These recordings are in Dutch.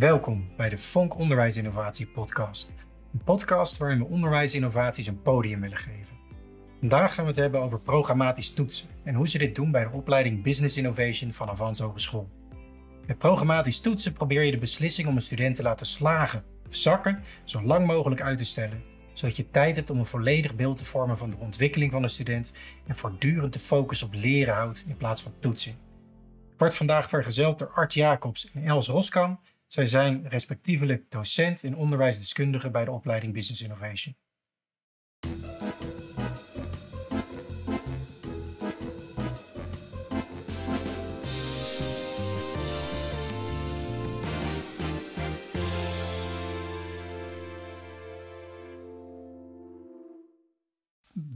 Welkom bij de Vonk Onderwijsinnovatie Podcast. Een podcast waarin we onderwijsinnovaties een podium willen geven. Vandaag gaan we het hebben over programmatisch toetsen en hoe ze dit doen bij de opleiding Business Innovation van Avans Hogeschool. Met programmatisch toetsen probeer je de beslissing om een student te laten slagen of zakken zo lang mogelijk uit te stellen, zodat je tijd hebt om een volledig beeld te vormen van de ontwikkeling van de student en voortdurend de focus op leren houdt in plaats van toetsen. Ik word vandaag vergezeld door Art Jacobs en Els Roskam. Zij zijn respectievelijk docent en onderwijsdeskundige bij de opleiding Business Innovation.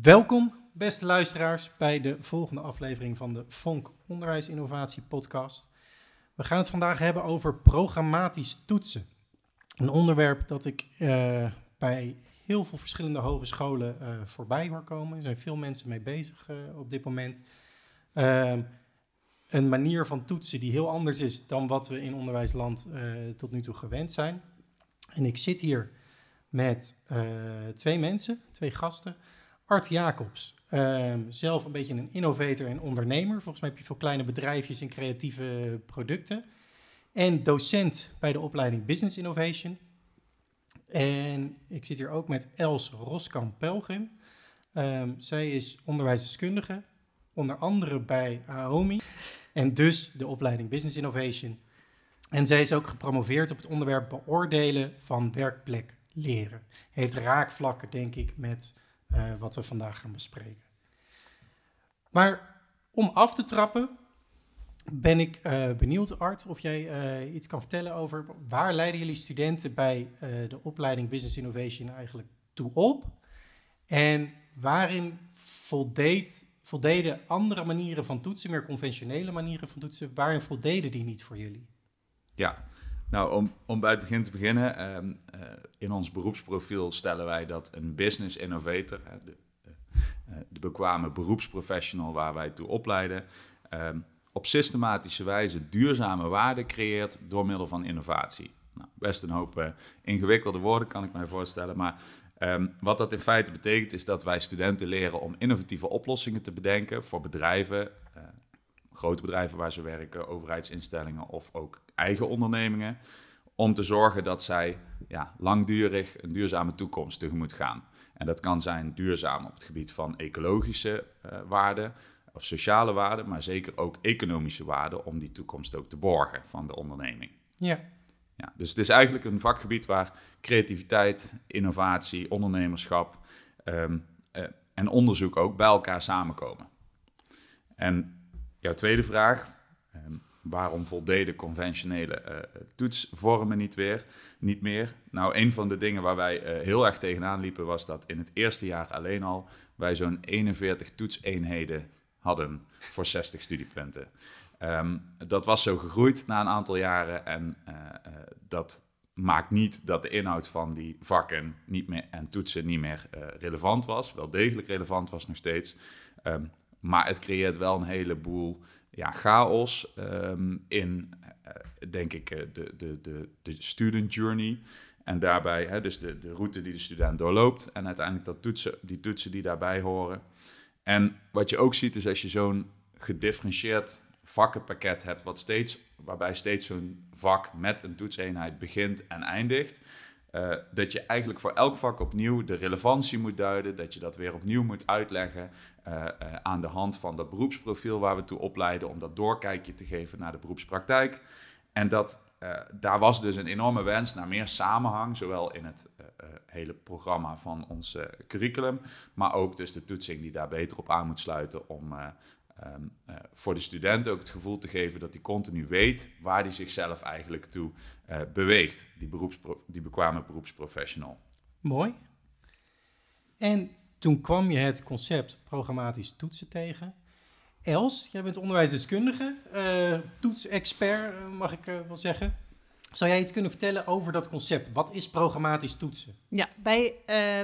Welkom, beste luisteraars, bij de volgende aflevering van de Vonk Onderwijsinnovatie Podcast. We gaan het vandaag hebben over programmatisch toetsen. Een onderwerp dat ik uh, bij heel veel verschillende hogescholen uh, voorbij hoor komen. Er zijn veel mensen mee bezig uh, op dit moment. Ehm, een manier van toetsen die heel anders is dan wat we in onderwijsland tot nu toe gewend zijn. En ik zit hier met twee mensen, twee gasten. Art Jacobs, uh, zelf een beetje een innovator en ondernemer. Volgens mij heb je veel kleine bedrijfjes en creatieve producten. En docent bij de opleiding Business Innovation. En ik zit hier ook met Els Roskamp-Pelgrim. Um, zij is onderwijsdeskundige, onder andere bij AOMI. En dus de opleiding Business Innovation. En zij is ook gepromoveerd op het onderwerp beoordelen van werkplek leren. Heeft raakvlakken, denk ik, met uh, wat we vandaag gaan bespreken. Maar om af te trappen, ben ik uh, benieuwd, Art, of jij uh, iets kan vertellen over waar leiden jullie studenten bij de opleiding Business Innovation eigenlijk toe op? En waarin voldeed, voldeden andere manieren van toetsen, meer conventionele manieren van toetsen, waarin voldeden die niet voor jullie? Ja, nou, om, om bij het begin te beginnen, ehm, eh, in ons beroepsprofiel stellen wij dat een business innovator, de, de bekwame beroepsprofessional waar wij toe opleiden, ehm, op systematische wijze duurzame waarde creëert door middel van innovatie. Nou, best een hoop uh, ingewikkelde woorden, kan ik mij voorstellen, maar um, wat dat in feite betekent is dat wij studenten leren om innovatieve oplossingen te bedenken voor bedrijven, grote bedrijven waar ze werken, overheidsinstellingen of ook eigen ondernemingen, om te zorgen dat zij ja, langdurig een duurzame toekomst tegemoet gaan. En dat kan zijn duurzaam op het gebied van ecologische uh, waarden of sociale waarden, maar zeker ook economische waarden om die toekomst ook te borgen van de onderneming. Ja. Ja, dus het is eigenlijk een vakgebied waar creativiteit, innovatie, ondernemerschap um, uh, en onderzoek ook bij elkaar samenkomen. En jouw tweede vraag, um, waarom voldeden conventionele uh, toetsvormen niet, weer, niet meer? Nou, een van de dingen waar wij uh, heel erg tegenaan liepen was dat in het eerste jaar alleen al wij zo'n 41 toetseenheden hadden voor 60 studiepunten. Um, dat was zo gegroeid na een aantal jaren en uh, dat maakt niet dat de inhoud van die vakken niet meer, en toetsen niet meer relevant was. Wel degelijk relevant was nog steeds. Um, maar het creëert wel een heleboel ja, chaos um, in, uh, denk ik, uh, de, de, de, de student journey. En daarbij, hè, dus de, de route die de student doorloopt. En uiteindelijk dat toetsen, die toetsen die daarbij horen. En wat je ook ziet is als je zo'n gedifferentieerd vakkenpakket hebt, wat steeds, waarbij steeds zo'n vak met een toetseenheid begint en eindigt. Uh, dat je eigenlijk voor elk vak opnieuw de relevantie moet duiden, dat je dat weer opnieuw moet uitleggen uh, uh, aan de hand van dat beroepsprofiel waar we toe opleiden, om dat doorkijkje te geven naar de beroepspraktijk. En dat, daar was dus een enorme wens naar meer samenhang, zowel in het hele programma van ons curriculum, maar ook dus de toetsing die daar beter op aan moet sluiten om Um, uh, voor de student ook het gevoel te geven dat hij continu weet waar hij zichzelf eigenlijk toe uh, beweegt, die, die bekwame beroepsprofessional. Mooi. En toen kwam je het concept programmatisch toetsen tegen. Els, jij bent onderwijsdeskundige, uh, toetsexpert mag ik wel zeggen. Zou jij iets kunnen vertellen over dat concept? Wat is programmatisch toetsen? Ja, bij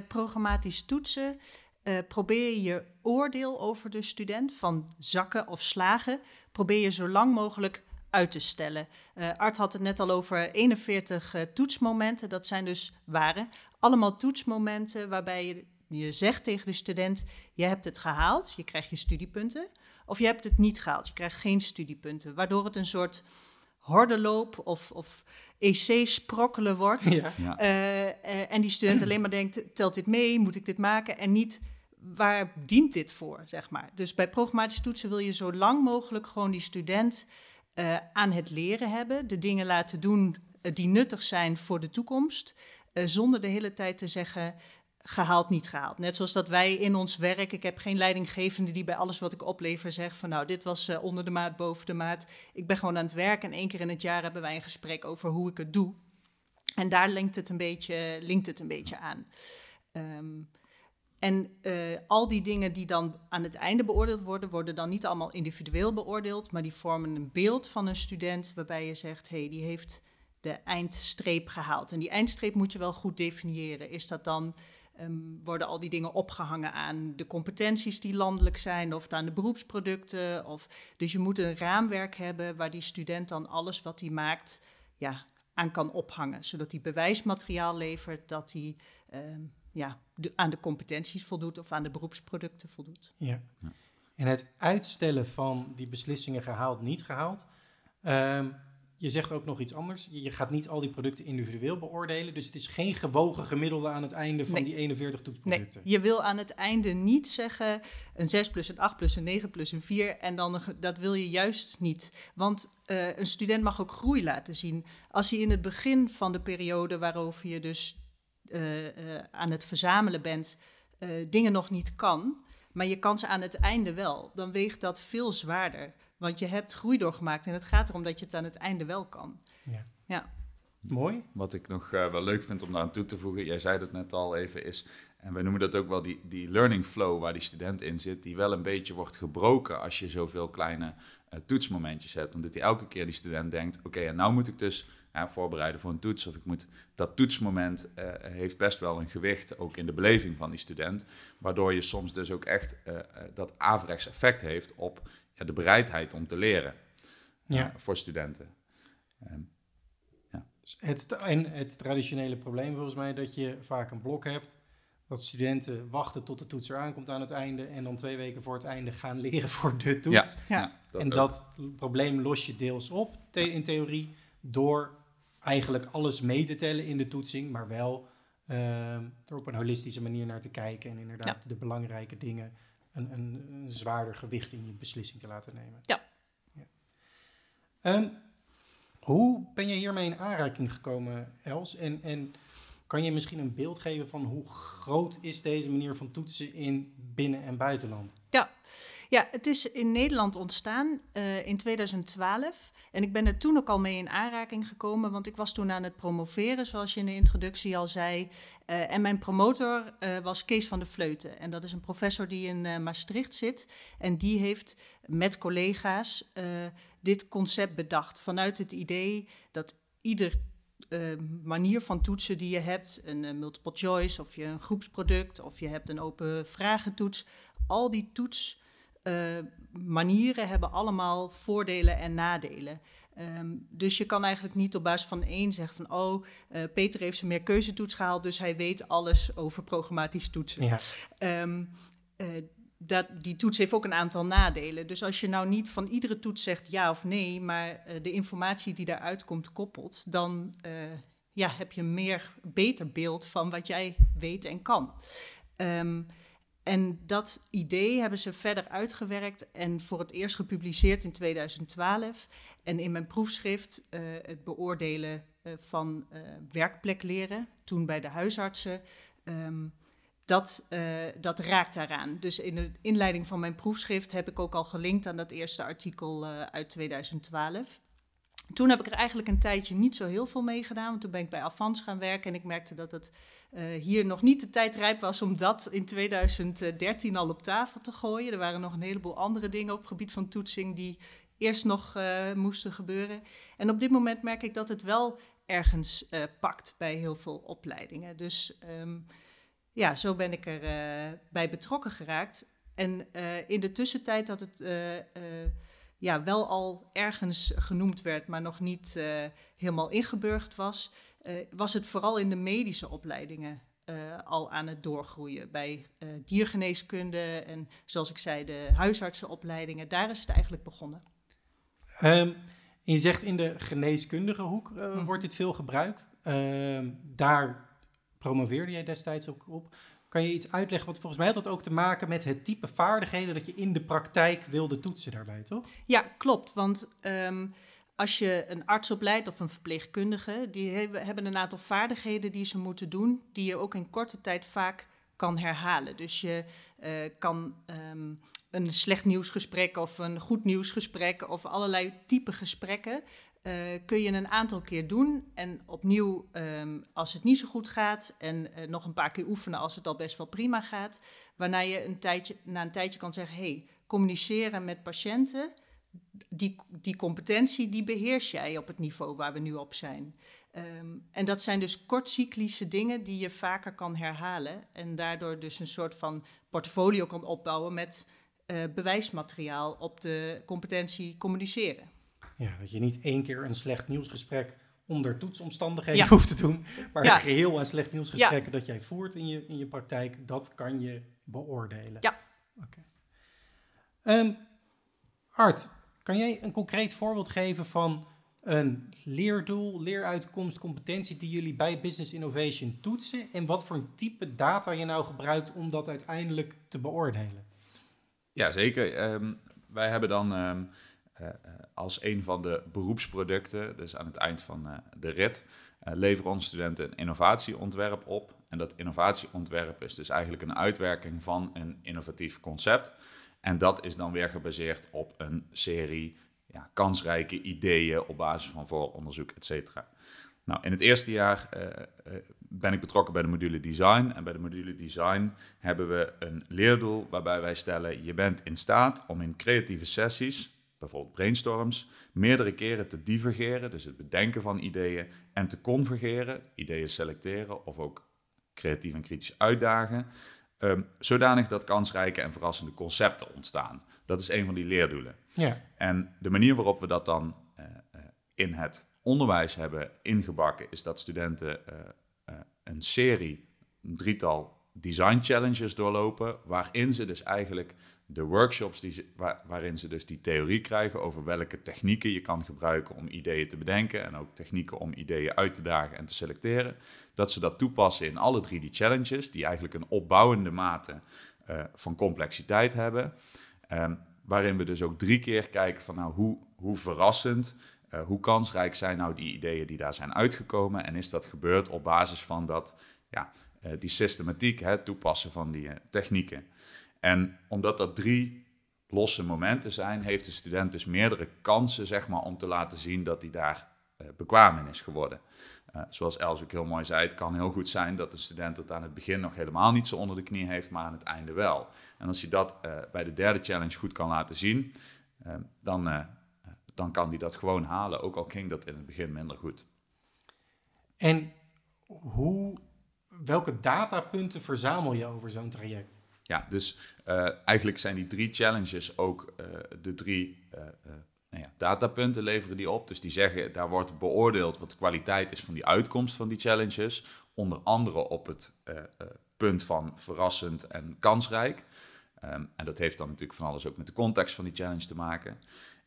programmatisch toetsen uh, probeer je oordeel over de student van zakken of slagen, probeer je zo lang mogelijk uit te stellen. Uh, Art had het net al over 41 uh, toetsmomenten. Dat zijn dus waren allemaal toetsmomenten waarbij je, je zegt tegen de student: je hebt het gehaald, je krijgt je studiepunten. Of je hebt het niet gehaald, je krijgt geen studiepunten. Waardoor het een soort hordenloop of, of EC-sprokkelen wordt. Ja. Uh, uh, en die student alleen maar denkt, telt dit mee, moet ik dit maken? En niet, waar dient dit voor, zeg maar. Dus bij programmatische toetsen wil je zo lang mogelijk gewoon die student uh, aan het leren hebben. De dingen laten doen die nuttig zijn voor de toekomst. zonder de hele tijd te zeggen, gehaald, niet gehaald. Net zoals dat wij in ons werk, ik heb geen leidinggevende die bij alles wat ik oplever zegt van nou, dit was uh, onder de maat, boven de maat. Ik ben gewoon aan het werk en één keer in het jaar hebben wij een gesprek over hoe ik het doe. En daar linkt het een beetje, linkt het een beetje aan. Um, en uh, al die dingen die dan aan het einde beoordeeld worden, worden dan niet allemaal individueel beoordeeld, maar die vormen een beeld van een student waarbij je zegt, hé, hey, die heeft de eindstreep gehaald. En die eindstreep moet je wel goed definiëren. Is dat dan Um, worden al die dingen opgehangen aan de competenties die landelijk zijn of aan de beroepsproducten. Of, dus je moet een raamwerk hebben waar die student dan alles wat hij maakt ja, aan kan ophangen. Zodat hij bewijsmateriaal levert dat hij um, ja, de, aan de competenties voldoet of aan de beroepsproducten voldoet. Ja. En het uitstellen van die beslissingen gehaald, niet gehaald. Um, je zegt ook nog iets anders. Je gaat niet al die producten individueel beoordelen. Dus het is geen gewogen gemiddelde aan het einde van die 41 toetsproducten. Nee, je wil aan het einde niet zeggen een 6 plus, een 8 plus, een 9 plus, een 4. En dan, dat wil je juist niet. Want uh, een student mag ook groei laten zien. Als hij in het begin van de periode waarover je dus uh, uh, aan het verzamelen bent, dingen nog niet kan. Maar je kan ze aan het einde wel. Dan weegt dat veel zwaarder. Want je hebt groei doorgemaakt en het gaat erom dat je het aan het einde wel kan. Ja. ja. Mooi. Wat ik nog uh, wel leuk vind om daar aan toe te voegen, jij zei dat net al even, is, en wij noemen dat ook wel die, die learning flow waar die student in zit, die wel een beetje wordt gebroken als je zoveel kleine uh, toetsmomentjes hebt. Omdat die elke keer die student denkt, oké, en nou moet ik dus uh, voorbereiden voor een toets, of ik moet, dat toetsmoment uh, heeft best wel een gewicht, ook in de beleving van die student, waardoor je soms dus ook echt dat averechts effect heeft op de bereidheid om te leren ja. voor studenten. Um, ja. het, en het traditionele probleem volgens mij dat je vaak een blok hebt. Dat studenten wachten tot de toets eraan komt aan het einde. En dan twee weken voor het einde gaan leren voor de toets. Ja, dat en dat probleem los je deels op in theorie. Door eigenlijk alles mee te tellen in de toetsing. Maar wel uh, er op een holistische manier naar te kijken. En inderdaad de belangrijke dingen een, een, een, zwaarder gewicht in je beslissing te laten nemen. Ja. ja. Um, hoe ben je hiermee in aanraking gekomen, Els? En, en kan je misschien een beeld geven van hoe groot is deze manier van toetsen in binnen- en buitenland? Ja, ja, het is in Nederland ontstaan uh, in 2012. En ik ben er toen ook al mee in aanraking gekomen, want ik was toen aan het promoveren, zoals je in de introductie al zei. Uh, en mijn promotor uh, was Kees van de Vleuten. En dat is een professor die in Maastricht zit. En die heeft met collega's dit concept bedacht. Vanuit het idee dat ieder manier van toetsen die je hebt, een multiple choice of je een groepsproduct of je hebt een open vragentoets, al die toets manieren hebben allemaal voordelen en nadelen. Um, dus je kan eigenlijk niet op basis van één zeggen van oh, uh, Peter heeft zijn meer keuzetoets gehaald, dus hij weet alles over programmatisch toetsen. Ja. Um, uh, dat, die toets heeft ook een aantal nadelen. Dus als je nou niet van iedere toets zegt ja of nee, maar de informatie die daaruit komt koppelt, dan ja, heb je een meer beter beeld van wat jij weet en kan. Um, en dat idee hebben ze verder uitgewerkt en voor het eerst gepubliceerd in 2012. En in mijn proefschrift uh, het beoordelen uh, van uh, werkplekleren, toen bij de huisartsen, um, dat, dat raakt daaraan. Dus in de inleiding van mijn proefschrift heb ik ook al gelinkt aan dat eerste artikel uit 2012. Toen heb ik er eigenlijk een tijdje niet zo heel veel mee gedaan. Want toen ben ik bij Avans gaan werken. En ik merkte dat het uh, hier nog niet de tijd rijp was om dat in 2013 al op tafel te gooien. Er waren nog een heleboel andere dingen op het gebied van toetsing die eerst nog uh, moesten gebeuren. En op dit moment merk ik dat het wel ergens uh, pakt bij heel veel opleidingen. Dus um, ja, zo ben ik er bij betrokken geraakt. En in de tussentijd dat het ja, wel al ergens genoemd werd, maar nog niet uh, helemaal ingeburgd was, uh, was het vooral in de medische opleidingen uh, al aan het doorgroeien. Bij diergeneeskunde en zoals ik zei, de huisartsenopleidingen, daar is het eigenlijk begonnen. Um, je zegt in de geneeskundige hoek mm. wordt dit veel gebruikt. Ehm, daar promoveerde jij destijds ook op. Kan je iets uitleggen? Want volgens mij had dat ook te maken met het type vaardigheden dat je in de praktijk wilde toetsen daarbij, toch? Ja, klopt. Want um, als je een arts opleidt of een verpleegkundige, die hebben een aantal vaardigheden die ze moeten doen, die je ook in korte tijd vaak kan herhalen. Dus je uh, kan um, een slecht nieuwsgesprek of een goed nieuwsgesprek of allerlei type gesprekken uh, kun je een aantal keer doen. En opnieuw, um, als het niet zo goed gaat, en uh, nog een paar keer oefenen als het al best wel prima gaat. Waarna je een tijdje, na een tijdje kan zeggen: hey, communiceren met patiënten. Die, die competentie die beheers jij op het niveau waar we nu op zijn. Um, en dat zijn dus kortcyclische dingen die je vaker kan herhalen. En daardoor dus een soort van portfolio kan opbouwen met uh, bewijsmateriaal op de competentie communiceren. Ja, dat je niet één keer een slecht nieuwsgesprek onder toetsomstandigheden hoeft te doen. Maar het geheel aan slecht nieuwsgesprekken dat jij voert in je, in je praktijk, dat kan je beoordelen. Ja. Oké. Um, Art, kan jij een concreet voorbeeld geven van een leerdoel, leeruitkomst, competentie die jullie bij Business Innovation toetsen en wat voor een type data je nou gebruikt om dat uiteindelijk te beoordelen? Ja, zeker. Um, wij hebben dan um, uh, als een van de beroepsproducten, dus aan het eind van uh, de rit, leveren onze studenten een innovatieontwerp op. En dat innovatieontwerp is dus eigenlijk een uitwerking van een innovatief concept. En dat is dan weer gebaseerd op een serie ja, kansrijke ideeën op basis van vooronderzoek, et cetera. Nou, in het eerste jaar ben ik betrokken bij de module design. En bij de module design hebben we een leerdoel waarbij wij stellen: je bent in staat om in creatieve sessies bijvoorbeeld brainstorms, meerdere keren te divergeren, dus het bedenken van ideeën, en te convergeren, ideeën selecteren of ook creatief en kritisch uitdagen, um, zodanig dat kansrijke en verrassende concepten ontstaan. Dat is een van die leerdoelen. Ja. En de manier waarop we dat dan uh, uh, in het onderwijs hebben ingebakken, is dat studenten uh, een serie, een drietal design challenges doorlopen, waarin ze dus eigenlijk de workshops die waarin ze dus die theorie krijgen over welke technieken je kan gebruiken om ideeën te bedenken en ook technieken om ideeën uit te dagen en te selecteren, dat ze dat toepassen in alle drie die challenges, die eigenlijk een opbouwende mate uh, van complexiteit hebben, um, waarin we dus ook drie keer kijken van nou hoe, hoe verrassend, uh, hoe kansrijk zijn nou die ideeën die daar zijn uitgekomen en is dat gebeurd op basis van dat, ja, uh, die systematiek, het toepassen van die technieken. En omdat dat drie losse momenten zijn, heeft de student dus meerdere kansen zeg maar, om te laten zien dat hij daar uh, bekwaam in is geworden. Uh, zoals Els ook heel mooi zei, het kan heel goed zijn dat de student het aan het begin nog helemaal niet zo onder de knie heeft, maar aan het einde wel. En als hij dat uh, bij de derde challenge goed kan laten zien, dan, dan kan hij dat gewoon halen, ook al ging dat in het begin minder goed. En hoe, welke datapunten verzamel je over zo'n traject? Ja, dus uh, eigenlijk zijn die drie challenges ook uh, de drie uh, nou ja, datapunten leveren die op. Dus die zeggen, daar wordt beoordeeld wat de kwaliteit is van die uitkomst van die challenges. Onder andere op het punt van verrassend en kansrijk. Um, en dat heeft dan natuurlijk van alles ook met de context van die challenge te maken.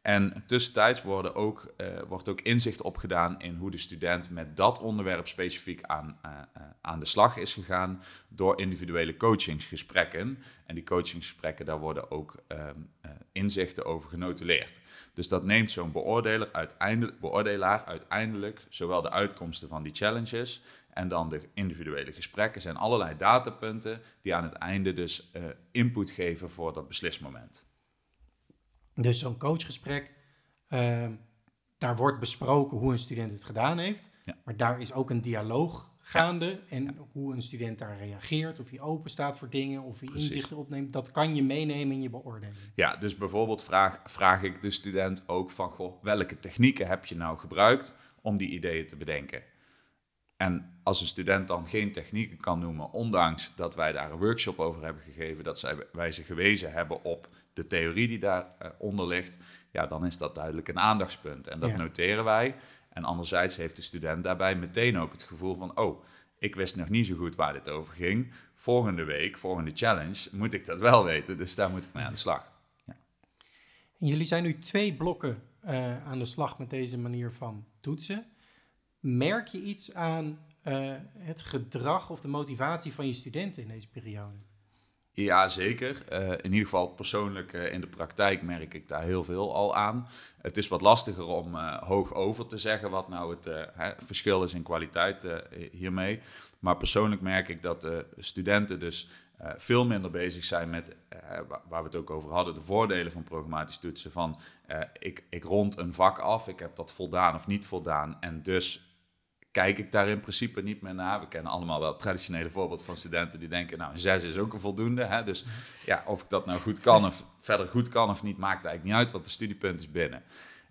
En tussentijds worden ook, uh, wordt ook inzicht opgedaan in hoe de student met dat onderwerp specifiek aan, uh, uh, aan de slag is gegaan door individuele coachingsgesprekken. En die coachingsgesprekken, daar worden ook um, inzichten over genotuleerd. Dus dat neemt zo'n beoordelaar uiteindelijk, beoordelaar uiteindelijk zowel de uitkomsten van die challenges en dan de individuele gesprekken zijn allerlei datapunten die aan het einde dus input geven voor dat beslismoment. Dus zo'n coachgesprek, uh, daar wordt besproken hoe een student het gedaan heeft. Ja. Maar daar is ook een dialoog gaande. En ja. hoe een student daar reageert, of hij open staat voor dingen, of hij Precies. inzichten opneemt, dat kan je meenemen in je beoordeling. Ja, dus bijvoorbeeld vraag, vraag ik de student ook van, goh, welke technieken heb je nou gebruikt om die ideeën te bedenken? En als een student dan geen technieken kan noemen, ondanks dat wij daar een workshop over hebben gegeven, dat zij, wij ze gewezen hebben op de theorie die daaronder ligt, ja, dan is dat duidelijk een aandachtspunt. En dat Ja. noteren wij. En anderzijds heeft de student daarbij meteen ook het gevoel van, oh, ik wist nog niet zo goed waar dit over ging. Volgende week, volgende challenge, moet ik dat wel weten. Dus daar moet ik mee aan de slag. En jullie zijn nu twee blokken eh, aan de slag met deze manier van toetsen. Merk je iets aan eh, het gedrag of de motivatie van je studenten in deze periode? Ja, zeker. Eh, in ieder geval persoonlijk eh, in de praktijk merk ik daar heel veel al aan. Het is wat lastiger om eh, hoog over te zeggen wat nou het hè, verschil is in kwaliteit hiermee. Maar persoonlijk merk ik dat de studenten dus veel minder bezig zijn met, wa- waar we het ook over hadden, de voordelen van programmatisch toetsen. Van ik, ik rond een vak af, ik heb dat voldaan of niet voldaan en dus kijk ik daar in principe niet meer naar. We kennen allemaal wel het traditionele voorbeeld van studenten die denken, nou, een zes is ook een voldoende. Hè? Dus ja, of ik dat nou goed kan of verder goed kan of niet, maakt eigenlijk niet uit, want de studiepunt is binnen.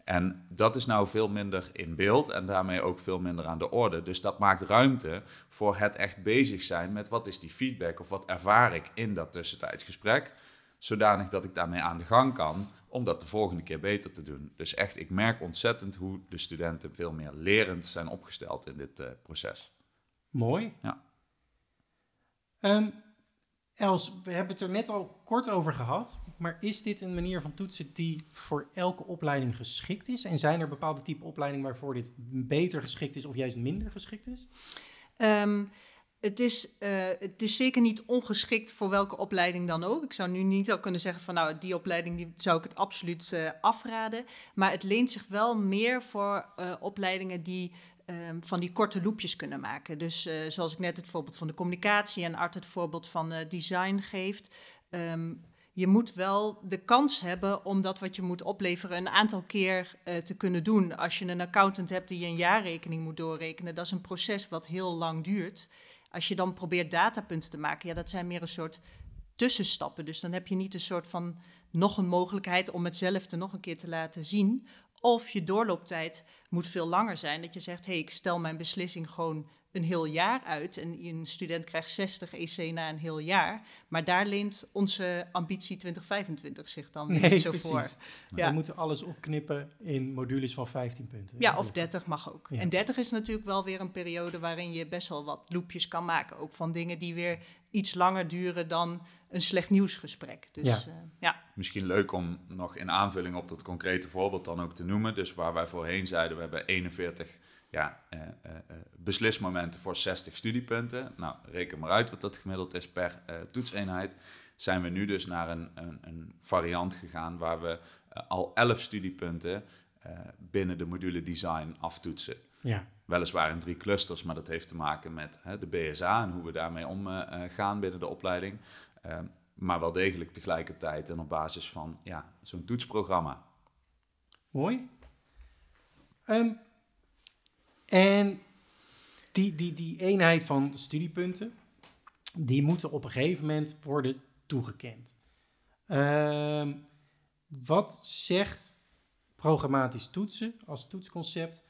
En dat is nou veel minder in beeld en daarmee ook veel minder aan de orde. Dus dat maakt ruimte voor het echt bezig zijn met wat is die feedback of wat ervaar ik in dat tussentijdsgesprek. Zodanig dat ik daarmee aan de gang kan om dat de volgende keer beter te doen. Dus echt, ik merk ontzettend hoe de studenten veel meer lerend zijn opgesteld in dit eh, proces. Mooi. Ja. Ehm, Els, we hebben het er net al kort over gehad, maar is dit een manier van toetsen die voor elke opleiding geschikt is? En zijn er bepaalde type opleidingen waarvoor dit beter geschikt is of juist minder geschikt is? Ehm, het, is, eh, het is zeker niet ongeschikt voor welke opleiding dan ook. Ik zou nu niet al kunnen zeggen van nou, die opleiding die zou ik het absoluut eh, afraden. Maar het leent zich wel meer voor eh, opleidingen die ehm, van die korte loopjes kunnen maken. Dus zoals ik net het voorbeeld van de communicatie en Art het voorbeeld van design geeft. Ehm, je moet wel de kans hebben om dat wat je moet opleveren een aantal keer te kunnen doen. Als je een accountant hebt die een jaarrekening moet doorrekenen, dat is een proces wat heel lang duurt. Als je dan probeert datapunten te maken, ja, dat zijn meer een soort tussenstappen. Dus dan heb je niet een soort van nog een mogelijkheid om hetzelfde nog een keer te laten zien. Of je doorlooptijd moet veel langer zijn. Dat je zegt, hé, hey, ik stel mijn beslissing gewoon een heel jaar uit. En een student krijgt 60 EC na een heel jaar. Maar daar leent onze ambitie 2025 zich dan weer niet zo voor. Ja. We moeten alles opknippen in modules van 15 punten. Ja, of 30 mag ook. Ja. En 30 is natuurlijk wel weer een periode waarin je best wel wat loopjes kan maken. Ook van dingen die weer iets langer duren dan een slecht nieuwsgesprek. Dus Ja. ja, ja. Misschien leuk om nog in aanvulling op dat concrete voorbeeld dan ook te noemen. Dus waar wij voorheen zeiden, we hebben 41 ja, eh, eh, eh, beslismomenten voor 60 studiepunten. Nou, reken maar uit wat dat gemiddeld is per eh, toetseenheid. Zijn we nu dus naar een, een, een variant gegaan waar we eh, al 11 studiepunten eh, binnen de module design aftoetsen. Ja, Weliswaar in drie clusters, maar dat heeft te maken met hè, de BSA en hoe we daarmee omgaan binnen de opleiding. Ehm, maar wel degelijk tegelijkertijd en op basis van ja, zo'n toetsprogramma. mooi. Ehm, en die, die, die eenheid van studiepunten, die moeten op een gegeven moment worden toegekend. Ehm, wat zegt programmatisch toetsen als toetsconcept?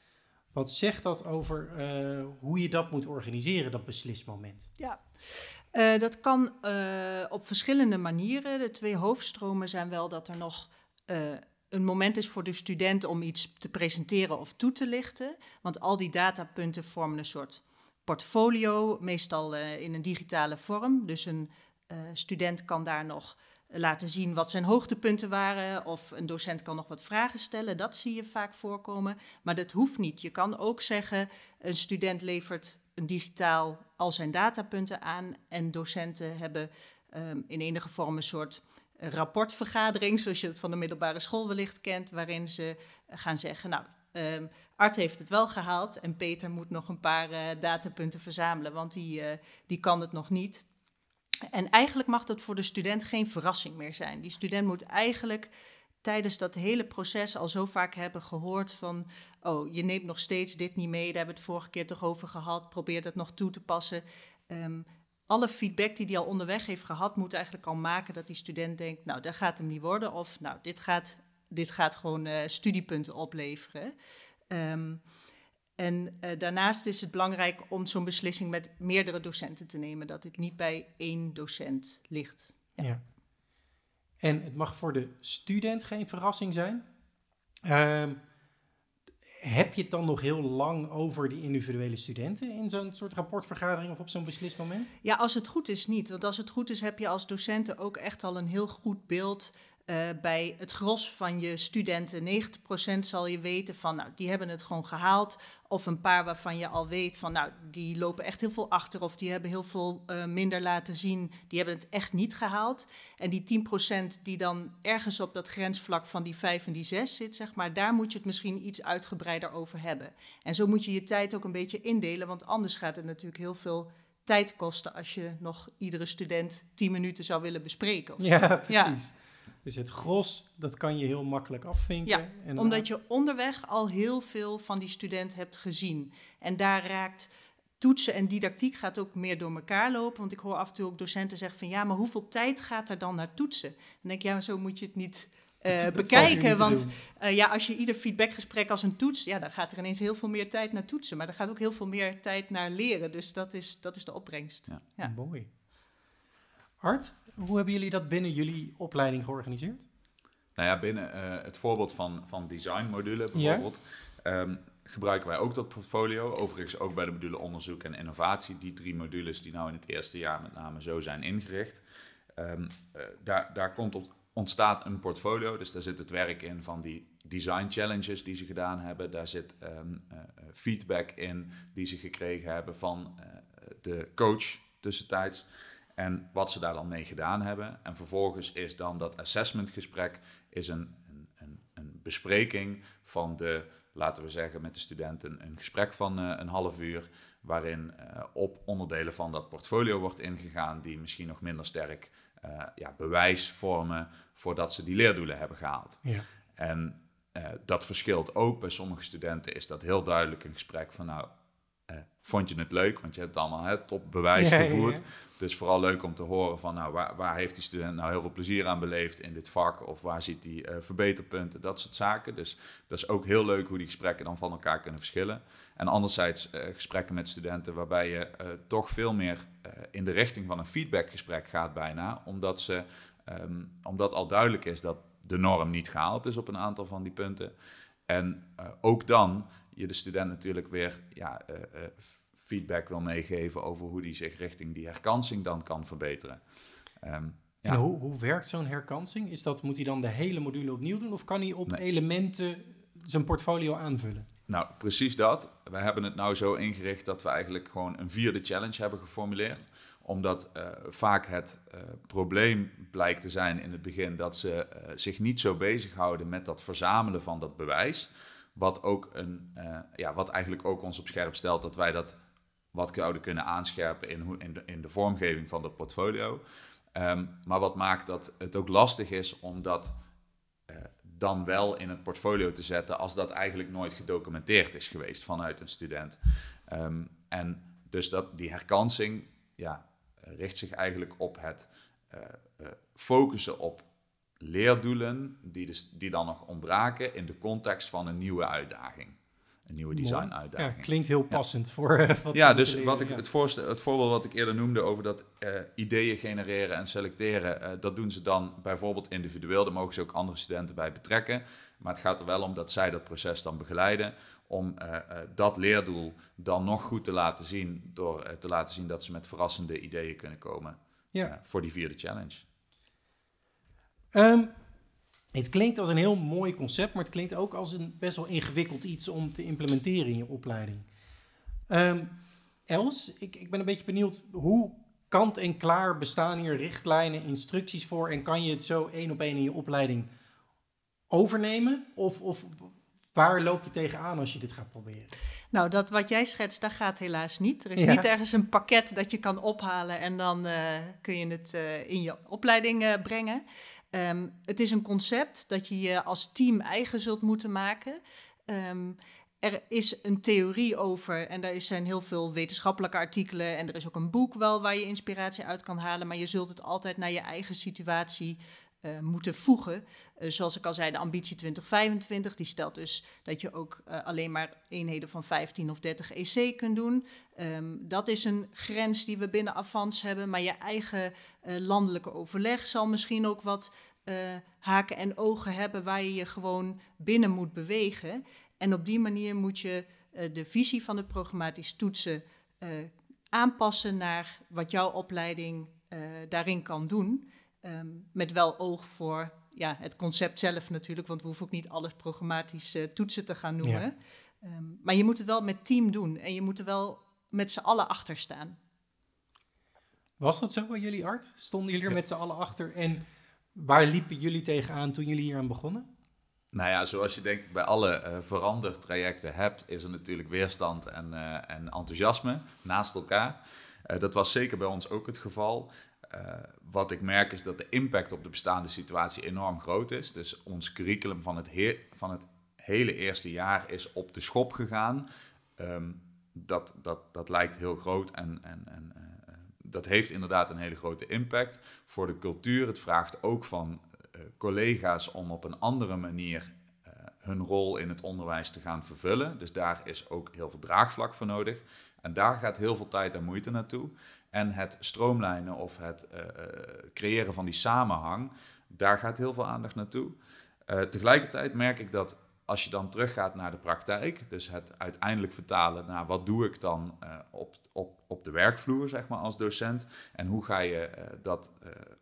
Wat zegt dat over eh, hoe je dat moet organiseren, dat beslismoment? Ja, Eh, dat kan eh, op verschillende manieren. De twee hoofdstromen zijn wel dat er nog eh, een moment is voor de student om iets te presenteren of toe te lichten. Want al die datapunten vormen een soort portfolio, meestal in een digitale vorm. Dus een student kan daar nog laten zien wat zijn hoogtepunten waren. Of een docent kan nog wat vragen stellen. Dat zie je vaak voorkomen. Maar dat hoeft niet. Je kan ook zeggen, een student levert digitaal al zijn datapunten aan. En docenten hebben ehm, in enige vorm een soort rapportvergadering, zoals je het van de middelbare school wellicht kent, waarin ze gaan zeggen, nou, ehm, Art heeft het wel gehaald en Peter moet nog een paar eh, datapunten verzamelen, want die, eh, die kan het nog niet. En eigenlijk mag dat voor de student geen verrassing meer zijn. Die student moet eigenlijk tijdens dat hele proces al zo vaak hebben gehoord van... oh, je neemt nog steeds dit niet mee, daar hebben we het vorige keer toch over gehad... probeer dat nog toe te passen. Ehm, alle feedback die hij al onderweg heeft gehad... moet eigenlijk al maken dat die student denkt... nou, dat gaat hem niet worden of nou, dit gaat, dit gaat gewoon eh, studiepunten opleveren. Ehm, En uh, daarnaast is het belangrijk om zo'n beslissing met meerdere docenten te nemen, dat het niet bij één docent ligt. Ja. En het mag voor de student geen verrassing zijn. Uh, heb je het dan nog heel lang over die individuele studenten in zo'n soort rapportvergadering of op zo'n beslismoment? Ja, als het goed is niet. Want als het goed is, heb je als docenten ook echt al een heel goed beeld uh, bij het gros van je studenten, 90% zal je weten van, nou, die hebben het gewoon gehaald. Of een paar waarvan je al weet van, nou, die lopen echt heel veel achter of die hebben heel veel uh, minder laten zien. Die hebben het echt niet gehaald. En die 10% die dan ergens op dat grensvlak van die 5 en die 6 zit, zeg maar, daar moet je het misschien iets uitgebreider over hebben. En zo moet je je tijd ook een beetje indelen, want anders gaat het natuurlijk heel veel tijd kosten als je nog iedere student 10 minuten zou willen bespreken. Ja, precies. Ja. Dus het gros, dat kan je heel makkelijk afvinken. Ja, en omdat je onderweg al heel veel van die student hebt gezien. En daar raakt toetsen en didactiek gaat ook meer door elkaar lopen. Want ik hoor af en toe ook docenten zeggen van... ja, maar hoeveel tijd gaat er dan naar toetsen? Dan denk ik, ja, maar zo moet je het niet... Uh, bekijken. want uh, ja, als je ieder feedbackgesprek als een toets, ja, dan gaat er ineens heel veel meer tijd naar toetsen. Maar er gaat ook heel veel meer tijd naar leren. Dus dat is, dat is de opbrengst. Ja. ja. Mooi. Art, hoe hebben jullie dat binnen jullie opleiding georganiseerd? Nou ja, binnen uh, het voorbeeld van, van designmodule bijvoorbeeld, ja. um, gebruiken wij ook dat portfolio. Overigens ook bij de module onderzoek en innovatie. Die drie modules die nou in het eerste jaar met name zo zijn ingericht. Um, uh, daar, daar komt op, ontstaat een portfolio. Dus daar zit het werk in van die design challenges die ze gedaan hebben. Daar zit um, uh, feedback in die ze gekregen hebben van de coach tussentijds en wat ze daar dan mee gedaan hebben. En vervolgens is dan dat assessmentgesprek is een, een, een, bespreking van de, laten we zeggen, met de studenten een gesprek van uh, een half uur, waarin uh, op onderdelen van dat portfolio wordt ingegaan die misschien nog minder sterk uh, ja, bewijs vormen voordat ze die leerdoelen hebben gehaald. Ja. En dat verschilt ook. Bij sommige studenten is dat heel duidelijk een gesprek van nou, vond je het leuk? Want je hebt allemaal het top bewijs gevoerd. Dus vooral leuk om te horen van nou, waar, waar, heeft die student nou heel veel plezier aan beleefd in dit vak? Of waar ziet hij uh, verbeterpunten? Dat soort zaken. Dus dat is ook heel leuk hoe die gesprekken dan van elkaar kunnen verschillen. En anderzijds uh, gesprekken met studenten waarbij je uh, toch veel meer in de richting van een feedbackgesprek gaat bijna. Omdat, ze, um, omdat al duidelijk is dat de norm niet gehaald is op een aantal van die punten. En ook dan je de student natuurlijk weer ja, feedback wil meegeven over hoe die zich richting die herkansing dan kan verbeteren. Um, ja. En hoe, hoe werkt zo'n herkansing? Is dat, moet hij dan de hele module opnieuw doen of kan hij op elementen zijn portfolio aanvullen? Nou, precies dat. We hebben het nou zo ingericht dat we eigenlijk gewoon een vierde challenge hebben geformuleerd. Omdat uh, vaak het uh, probleem blijkt te zijn in het begin dat ze uh, zich niet zo bezighouden met dat verzamelen van dat bewijs. Wat, ook een, ja, wat eigenlijk ook ons op scherp stelt dat wij dat wat zouden kunnen aanscherpen in, hoe, in, de, in de vormgeving van dat portfolio. Um, maar wat maakt dat het ook lastig is om dat uh, dan wel in het portfolio te zetten als dat eigenlijk nooit gedocumenteerd is geweest vanuit een student. Um, en dus dat, die herkansing ja, richt zich eigenlijk op het uh, focussen op leerdoelen die, dus, die dan nog ontbraken in de context van een nieuwe uitdaging een nieuwe design-uitdaging. Ja, klinkt heel passend voor uh, wat Ja, dus wat ik, het, voorstel, het voorbeeld wat ik eerder noemde over dat uh, ideeën genereren en selecteren, uh, dat doen ze dan bijvoorbeeld individueel. Daar mogen ze ook andere studenten bij betrekken. Maar het gaat er wel om dat zij dat proces dan begeleiden. Om dat leerdoel dan nog goed te laten zien, door te laten zien dat ze met verrassende ideeën kunnen komen ja. voor die vierde challenge. Um, het klinkt als een heel mooi concept, maar het klinkt ook als een best wel ingewikkeld iets om te implementeren in je opleiding. Um, Els, ik, ik ben een beetje benieuwd, hoe kant en klaar bestaan hier richtlijnen, instructies voor en kan je het zo één op één in je opleiding overnemen? Of, of waar loop je tegenaan als je dit gaat proberen? Nou, dat wat jij schetst, dat gaat helaas niet. Er is niet ergens een pakket dat je kan ophalen en dan uh, kun je het uh, in je opleiding uh, brengen. Um, het is een concept dat je je als team eigen zult moeten maken. Um, er is een theorie over en daar zijn heel veel wetenschappelijke artikelen en er is ook een boek wel waar je inspiratie uit kan halen, maar je zult het altijd naar je eigen situatie uh, moeten voegen. Uh, zoals ik al zei, de ambitie 2025, die stelt dus dat je ook uh, alleen maar eenheden van 15 of 30 EC kunt doen. Um, dat is een grens die we binnen Avans hebben, maar je eigen landelijke overleg zal misschien ook wat haken en ogen hebben waar je je gewoon binnen moet bewegen. En op die manier moet je de visie van het programmatisch toetsen aanpassen naar wat jouw opleiding daarin kan doen. Um, met wel oog voor ja, het concept zelf natuurlijk, want we hoeven ook niet alles programmatisch uh, toetsen te gaan noemen. Ja. Um, maar je moet het wel met team doen en je moet er wel met z'n allen achter staan. Was dat zo bij jullie, Art? Stonden jullie er ja. met z'n allen achter en waar liepen jullie tegenaan toen jullie hier aan begonnen? Nou ja, zoals je denk ik bij alle uh, verandertrajecten hebt, is er natuurlijk weerstand en, uh, en enthousiasme naast elkaar. Uh, dat was zeker bij ons ook het geval. Uh, wat ik merk is dat de impact op de bestaande situatie enorm groot is. Dus ons curriculum van het, van het hele eerste jaar is op de schop gegaan. Um, dat, dat, dat lijkt heel groot en, en, en uh, dat heeft inderdaad een hele grote impact voor de cultuur. Het vraagt ook van uh, collega's om op een andere manier hun rol in het onderwijs te gaan vervullen. Dus daar is ook heel veel draagvlak voor nodig. En daar gaat heel veel tijd en moeite naartoe. En het stroomlijnen of het uh, creëren van die samenhang, daar gaat heel veel aandacht naartoe. Uh, tegelijkertijd merk ik dat als je dan teruggaat naar de praktijk, dus het uiteindelijk vertalen naar wat doe ik dan op, op, op de werkvloer, zeg maar, als docent. En hoe ga je dat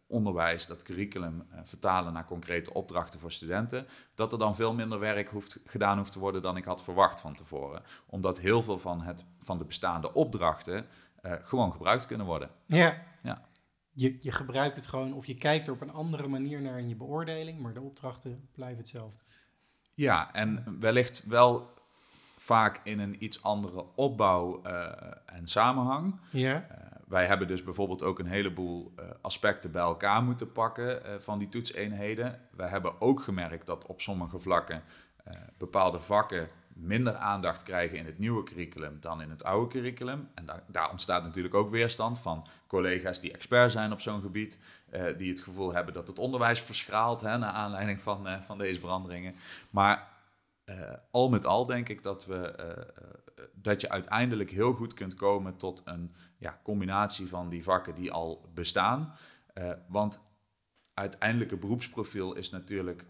onderwijs, dat curriculum vertalen naar concrete opdrachten voor studenten. Dat er dan veel minder werk hoeft, gedaan hoeft te worden dan ik had verwacht van tevoren. Omdat heel veel van, het, van de bestaande opdrachten uh, gewoon gebruikt kunnen worden. Ja. ja. Je, je gebruikt het gewoon of je kijkt er op een andere manier naar in je beoordeling, maar de opdrachten blijven hetzelfde. Ja, en wellicht wel vaak in een iets andere opbouw uh, en samenhang. Ja. Uh, wij hebben dus bijvoorbeeld ook een heleboel uh, aspecten bij elkaar moeten pakken van die toetseenheden. Wij hebben ook gemerkt dat op sommige vlakken bepaalde vakken minder aandacht krijgen in het nieuwe curriculum dan in het oude curriculum. En daar, ontstaat natuurlijk ook weerstand van collega's die expert zijn op zo'n gebied, uh, die het gevoel hebben dat het onderwijs verschraalt hè, naar aanleiding van, uh, van deze veranderingen. Maar uh, al met al denk ik dat, we, dat je uiteindelijk heel goed kunt komen tot een ja, combinatie van die vakken die al bestaan. want uiteindelijke beroepsprofiel is natuurlijk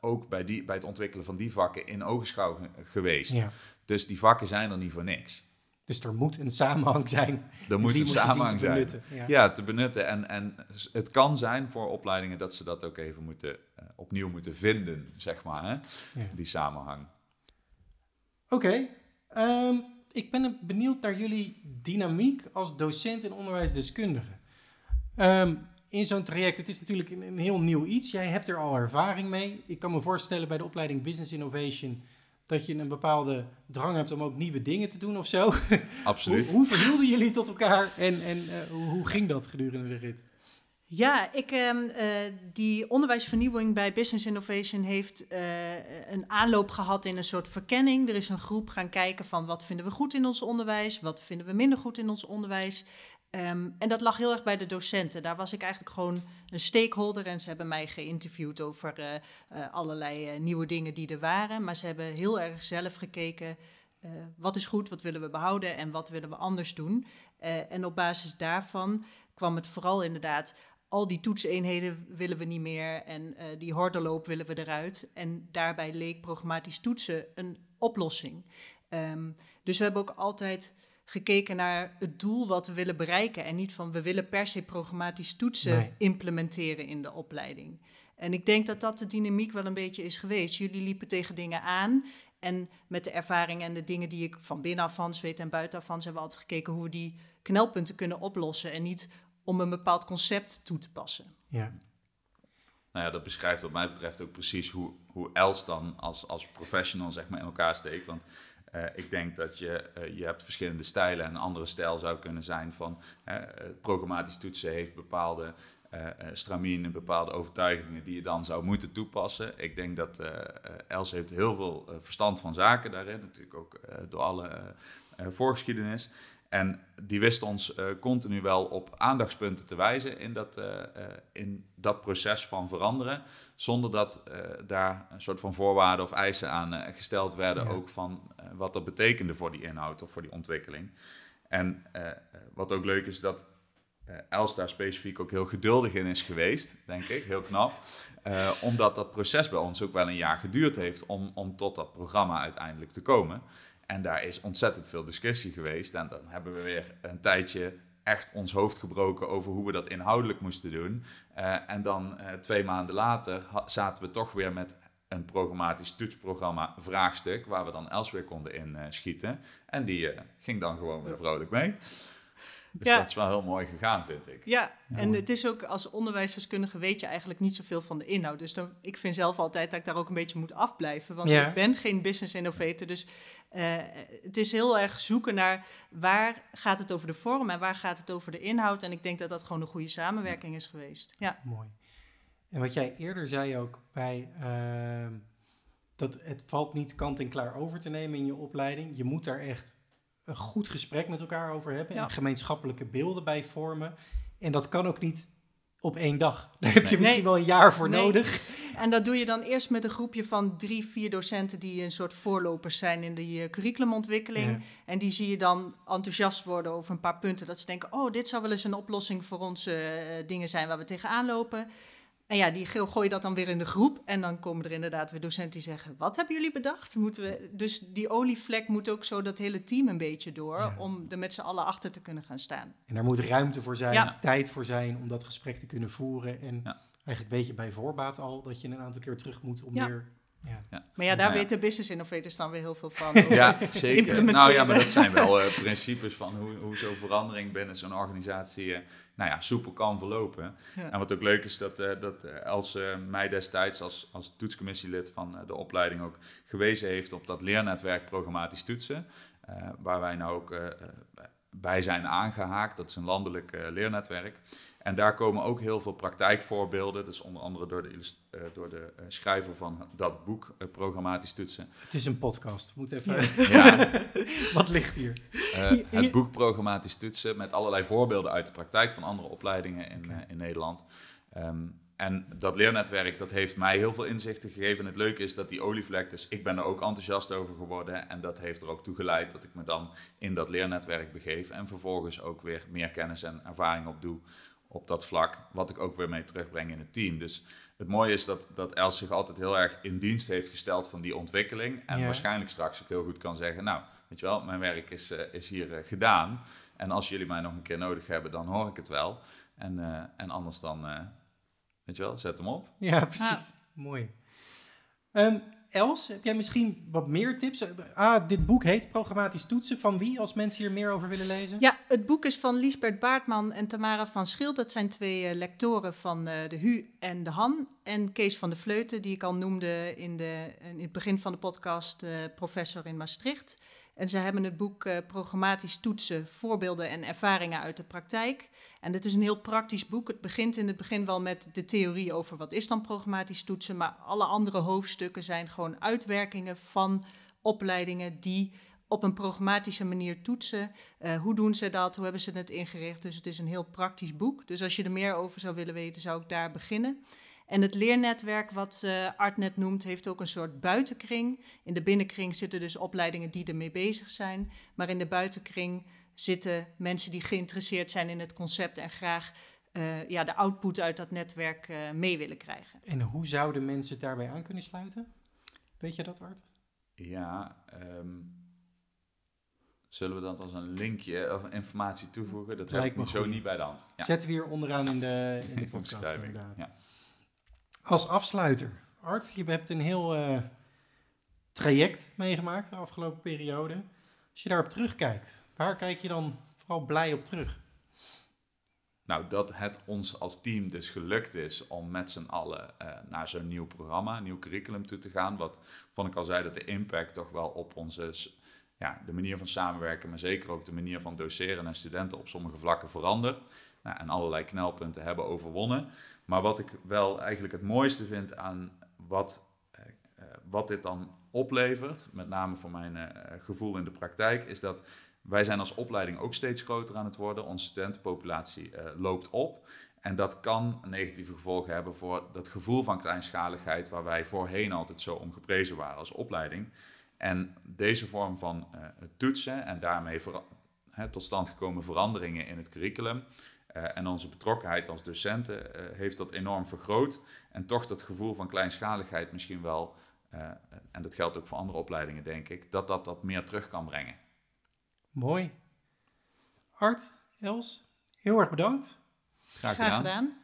ook bij, die, bij het ontwikkelen van die vakken in ogenschouw geweest. Ja. Dus die vakken zijn er niet voor niks. Dus er moet een samenhang zijn. Er moet een samenhang zijn. Ja. ja. te benutten. En, en het kan zijn voor opleidingen dat ze dat ook even moeten, uh, opnieuw moeten vinden, zeg maar, hè? Ja. die samenhang. Oké, okay. um, ik ben benieuwd naar jullie dynamiek als docent en onderwijsdeskundige. Um, in zo'n traject, het is natuurlijk een, een, heel nieuw iets. Jij hebt er al ervaring mee. Ik kan me voorstellen bij de opleiding Business Innovation dat je een bepaalde drang hebt om ook nieuwe dingen te doen of zo. Absoluut. hoe, hoe verhielden jullie tot elkaar en, en uh, hoe ging dat gedurende de rit? Ja, ik, uh, die onderwijsvernieuwing bij Business Innovation heeft uh, een aanloop gehad in een soort verkenning. Er is een groep gaan kijken van wat vinden we goed in ons onderwijs, wat vinden we minder goed in ons onderwijs. Um, en dat lag heel erg bij de docenten. Daar was ik eigenlijk gewoon een stakeholder en ze hebben mij geïnterviewd over uh, uh, allerlei uh, nieuwe dingen die er waren. Maar ze hebben heel erg zelf gekeken, wat is goed, wat willen we behouden en wat willen we anders doen. en op basis daarvan kwam het vooral inderdaad, al die toetseenheden willen we niet meer en die hordenloop willen we eruit. En daarbij leek programmatisch toetsen een oplossing. Um, dus we hebben ook altijd gekeken naar het doel wat we willen bereiken. En niet van we willen per se programmatisch toetsen nee. implementeren in de opleiding. En ik denk dat dat de dynamiek wel een beetje is geweest. Jullie liepen tegen dingen aan. En met de ervaring en de dingen die ik van binnenaf weet en buitenaf hebben we altijd gekeken hoe we die knelpunten kunnen oplossen. En niet om een bepaald concept toe te passen. Ja. Nou ja, dat beschrijft wat mij betreft ook precies hoe, hoe Els dan als, als professional zeg maar in elkaar steekt. Want uh, ik denk dat je, uh, je hebt verschillende stijlen. En een andere stijl zou kunnen zijn van uh, programmatisch toetsen heeft bepaalde stramien bepaalde overtuigingen die je dan zou moeten toepassen. Ik denk dat Els heeft heel veel verstand van zaken daarin, natuurlijk ook door alle voorgeschiedenis. En die wist ons continu wel op aandachtspunten te wijzen in dat, in dat proces van veranderen. Zonder dat daar een soort van voorwaarden of eisen aan gesteld werden. Ja. Ook van wat dat betekende voor die inhoud of voor die ontwikkeling. En wat ook leuk is dat Els daar specifiek ook heel geduldig in is geweest, denk ik. Heel knap. omdat dat proces bij ons ook wel een jaar geduurd heeft om, om tot dat programma uiteindelijk te komen. En daar is ontzettend veel discussie geweest. En dan hebben we weer een tijdje echt ons hoofd gebroken over hoe we dat inhoudelijk moesten doen. Uh, en dan uh, twee maanden later zaten we toch weer met een programmatisch toetsprogramma vraagstuk, waar we dan Els weer konden inschieten. Uh, en die ging dan gewoon weer vrolijk mee. Dus ja. dat is wel heel mooi gegaan, vind ik. Ja, en het is ook als onderwijsdeskundige weet je eigenlijk niet zoveel van de inhoud. Dus dan, ik vind zelf altijd dat ik daar ook een beetje moet afblijven. Want ja. ik ben geen business innovator. Dus uh, het is heel erg zoeken naar waar gaat het over de vorm en waar gaat het over de inhoud. En ik denk dat dat gewoon een goede samenwerking is geweest. Ja. Mooi. En wat jij eerder zei ook bij... Uh, dat het valt niet kant en klaar over te nemen in je opleiding. Je moet daar echt een goed gesprek met elkaar over hebben en gemeenschappelijke beelden bij vormen. En dat kan ook niet op één dag. Daar heb je misschien wel een jaar voor nodig. En dat doe je dan eerst met een groepje van drie, vier docenten die een soort voorlopers zijn in de uh, curriculumontwikkeling. En die zie je dan enthousiast worden over een paar punten. Dat ze denken, oh, dit zou wel eens een oplossing voor onze uh, dingen zijn waar we tegenaan lopen. En ja, die gooi je dat dan weer in de groep. En dan komen er inderdaad weer docenten die zeggen: Wat hebben jullie bedacht? Moeten we... Dus die olievlek moet ook zo dat hele team een beetje door. Om er met z'n allen achter te kunnen gaan staan. En daar moet ruimte voor zijn, tijd voor zijn om dat gesprek te kunnen voeren. En eigenlijk weet je bij voorbaat al dat je een aantal keer terug moet om weer ja. ja. Maar ja, daar weten business innovators dan weer heel veel van. ja, zeker. Nou ja, maar dat zijn wel uh, principes van hoe, hoe zo'n verandering binnen zo'n organisatie uh, nou ja, soepel kan verlopen. Ja. En wat ook leuk is, dat, uh, dat Els mij destijds als, als toetscommissielid van de opleiding ook gewezen heeft op dat leernetwerk programmatisch toetsen. waar wij nou ook bij zijn aangehaakt. Dat is een landelijk leernetwerk. En daar komen ook heel veel praktijkvoorbeelden. Dus onder andere door de, uh, door de uh, schrijver van dat boek, uh, Programmatisch Toetsen. Het is een podcast. Moet even. Ja. Wat ligt hier? het boek Programmatisch Toetsen met allerlei voorbeelden uit de praktijk van andere opleidingen in, okay. in Nederland. Um, en dat leernetwerk, dat heeft mij heel veel inzichten gegeven. En het leuke is dat die olievlek, dus ik ben er ook enthousiast over geworden. En dat heeft er ook toe geleid dat ik me dan in dat leernetwerk begeef. En vervolgens ook weer meer kennis en ervaring op doe op dat vlak, wat ik ook weer mee terugbreng in het team. Dus het mooie is dat, dat Els zich altijd heel erg in dienst heeft gesteld van die ontwikkeling. En waarschijnlijk straks ook heel goed kan zeggen, nou, weet je wel, mijn werk is, uh, is hier uh, gedaan. En als jullie mij nog een keer nodig hebben, dan hoor ik het wel. En, uh, en anders dan, weet je wel, zet hem op. Ja, precies. Mooi. Um, Els, heb jij misschien wat meer tips? Ah, dit boek heet Programmatisch Toetsen. Van wie, als mensen hier meer over willen lezen? Ja, het boek is van Liesbert Baartman en Tamara van Schild. Dat zijn twee uh, lectoren van uh, de HU en de Han. En Kees van de Vleuten, die ik al noemde in, de, in het begin van de podcast, uh, professor in Maastricht. En ze hebben het boek uh, Programmatisch Toetsen, Voorbeelden en Ervaringen uit de Praktijk. En het is een heel praktisch boek. Het begint in het begin wel met de theorie over wat is dan programmatisch toetsen. Maar alle andere hoofdstukken zijn gewoon uitwerkingen van opleidingen die op een programmatische manier toetsen. Uh, hoe doen ze dat? Hoe hebben ze het ingericht? Dus het is een heel praktisch boek. Dus als je er meer over zou willen weten, zou ik daar beginnen. En het leernetwerk, wat uh, Art net noemt, heeft ook een soort buitenkring. In de binnenkring zitten dus opleidingen die ermee bezig zijn. Maar in de buitenkring zitten mensen die geïnteresseerd zijn in het concept en graag uh, ja, de output uit dat netwerk uh, mee willen krijgen. En hoe zouden mensen daarbij aan kunnen sluiten? Weet je dat, Art? Ja, um, zullen we dat als een linkje of informatie toevoegen? Dat heb ik me zo niet bij de hand. Ja. Zetten we hier onderaan in de, in de podcast inderdaad. Ja. Als afsluiter, Art, je hebt een heel uh, traject meegemaakt de afgelopen periode. Als je daarop terugkijkt, waar kijk je dan vooral blij op terug? Nou, dat het ons als team dus gelukt is om met z'n allen uh, naar zo'n nieuw programma, een nieuw curriculum toe te gaan. Wat, vond ik al zei, dat de impact toch wel op onze, ja, de manier van samenwerken, maar zeker ook de manier van doseren en studenten op sommige vlakken verandert. Nou, en allerlei knelpunten hebben overwonnen. Maar wat ik wel eigenlijk het mooiste vind aan wat, uh, wat dit dan oplevert, met name voor mijn uh, gevoel in de praktijk, is dat wij zijn als opleiding ook steeds groter aan het worden. Onze studentenpopulatie loopt op. En dat kan negatieve gevolgen hebben voor dat gevoel van kleinschaligheid waar wij voorheen altijd zo om geprezen waren als opleiding. En deze vorm van toetsen en daarmee tot stand gekomen veranderingen in het curriculum en onze betrokkenheid als docenten uh, heeft dat enorm vergroot. En toch dat gevoel van kleinschaligheid misschien wel, en dat geldt ook voor andere opleidingen denk ik, dat dat dat meer terug kan brengen. Mooi. Art, Els, heel erg bedankt. Graag gedaan. Graag gedaan.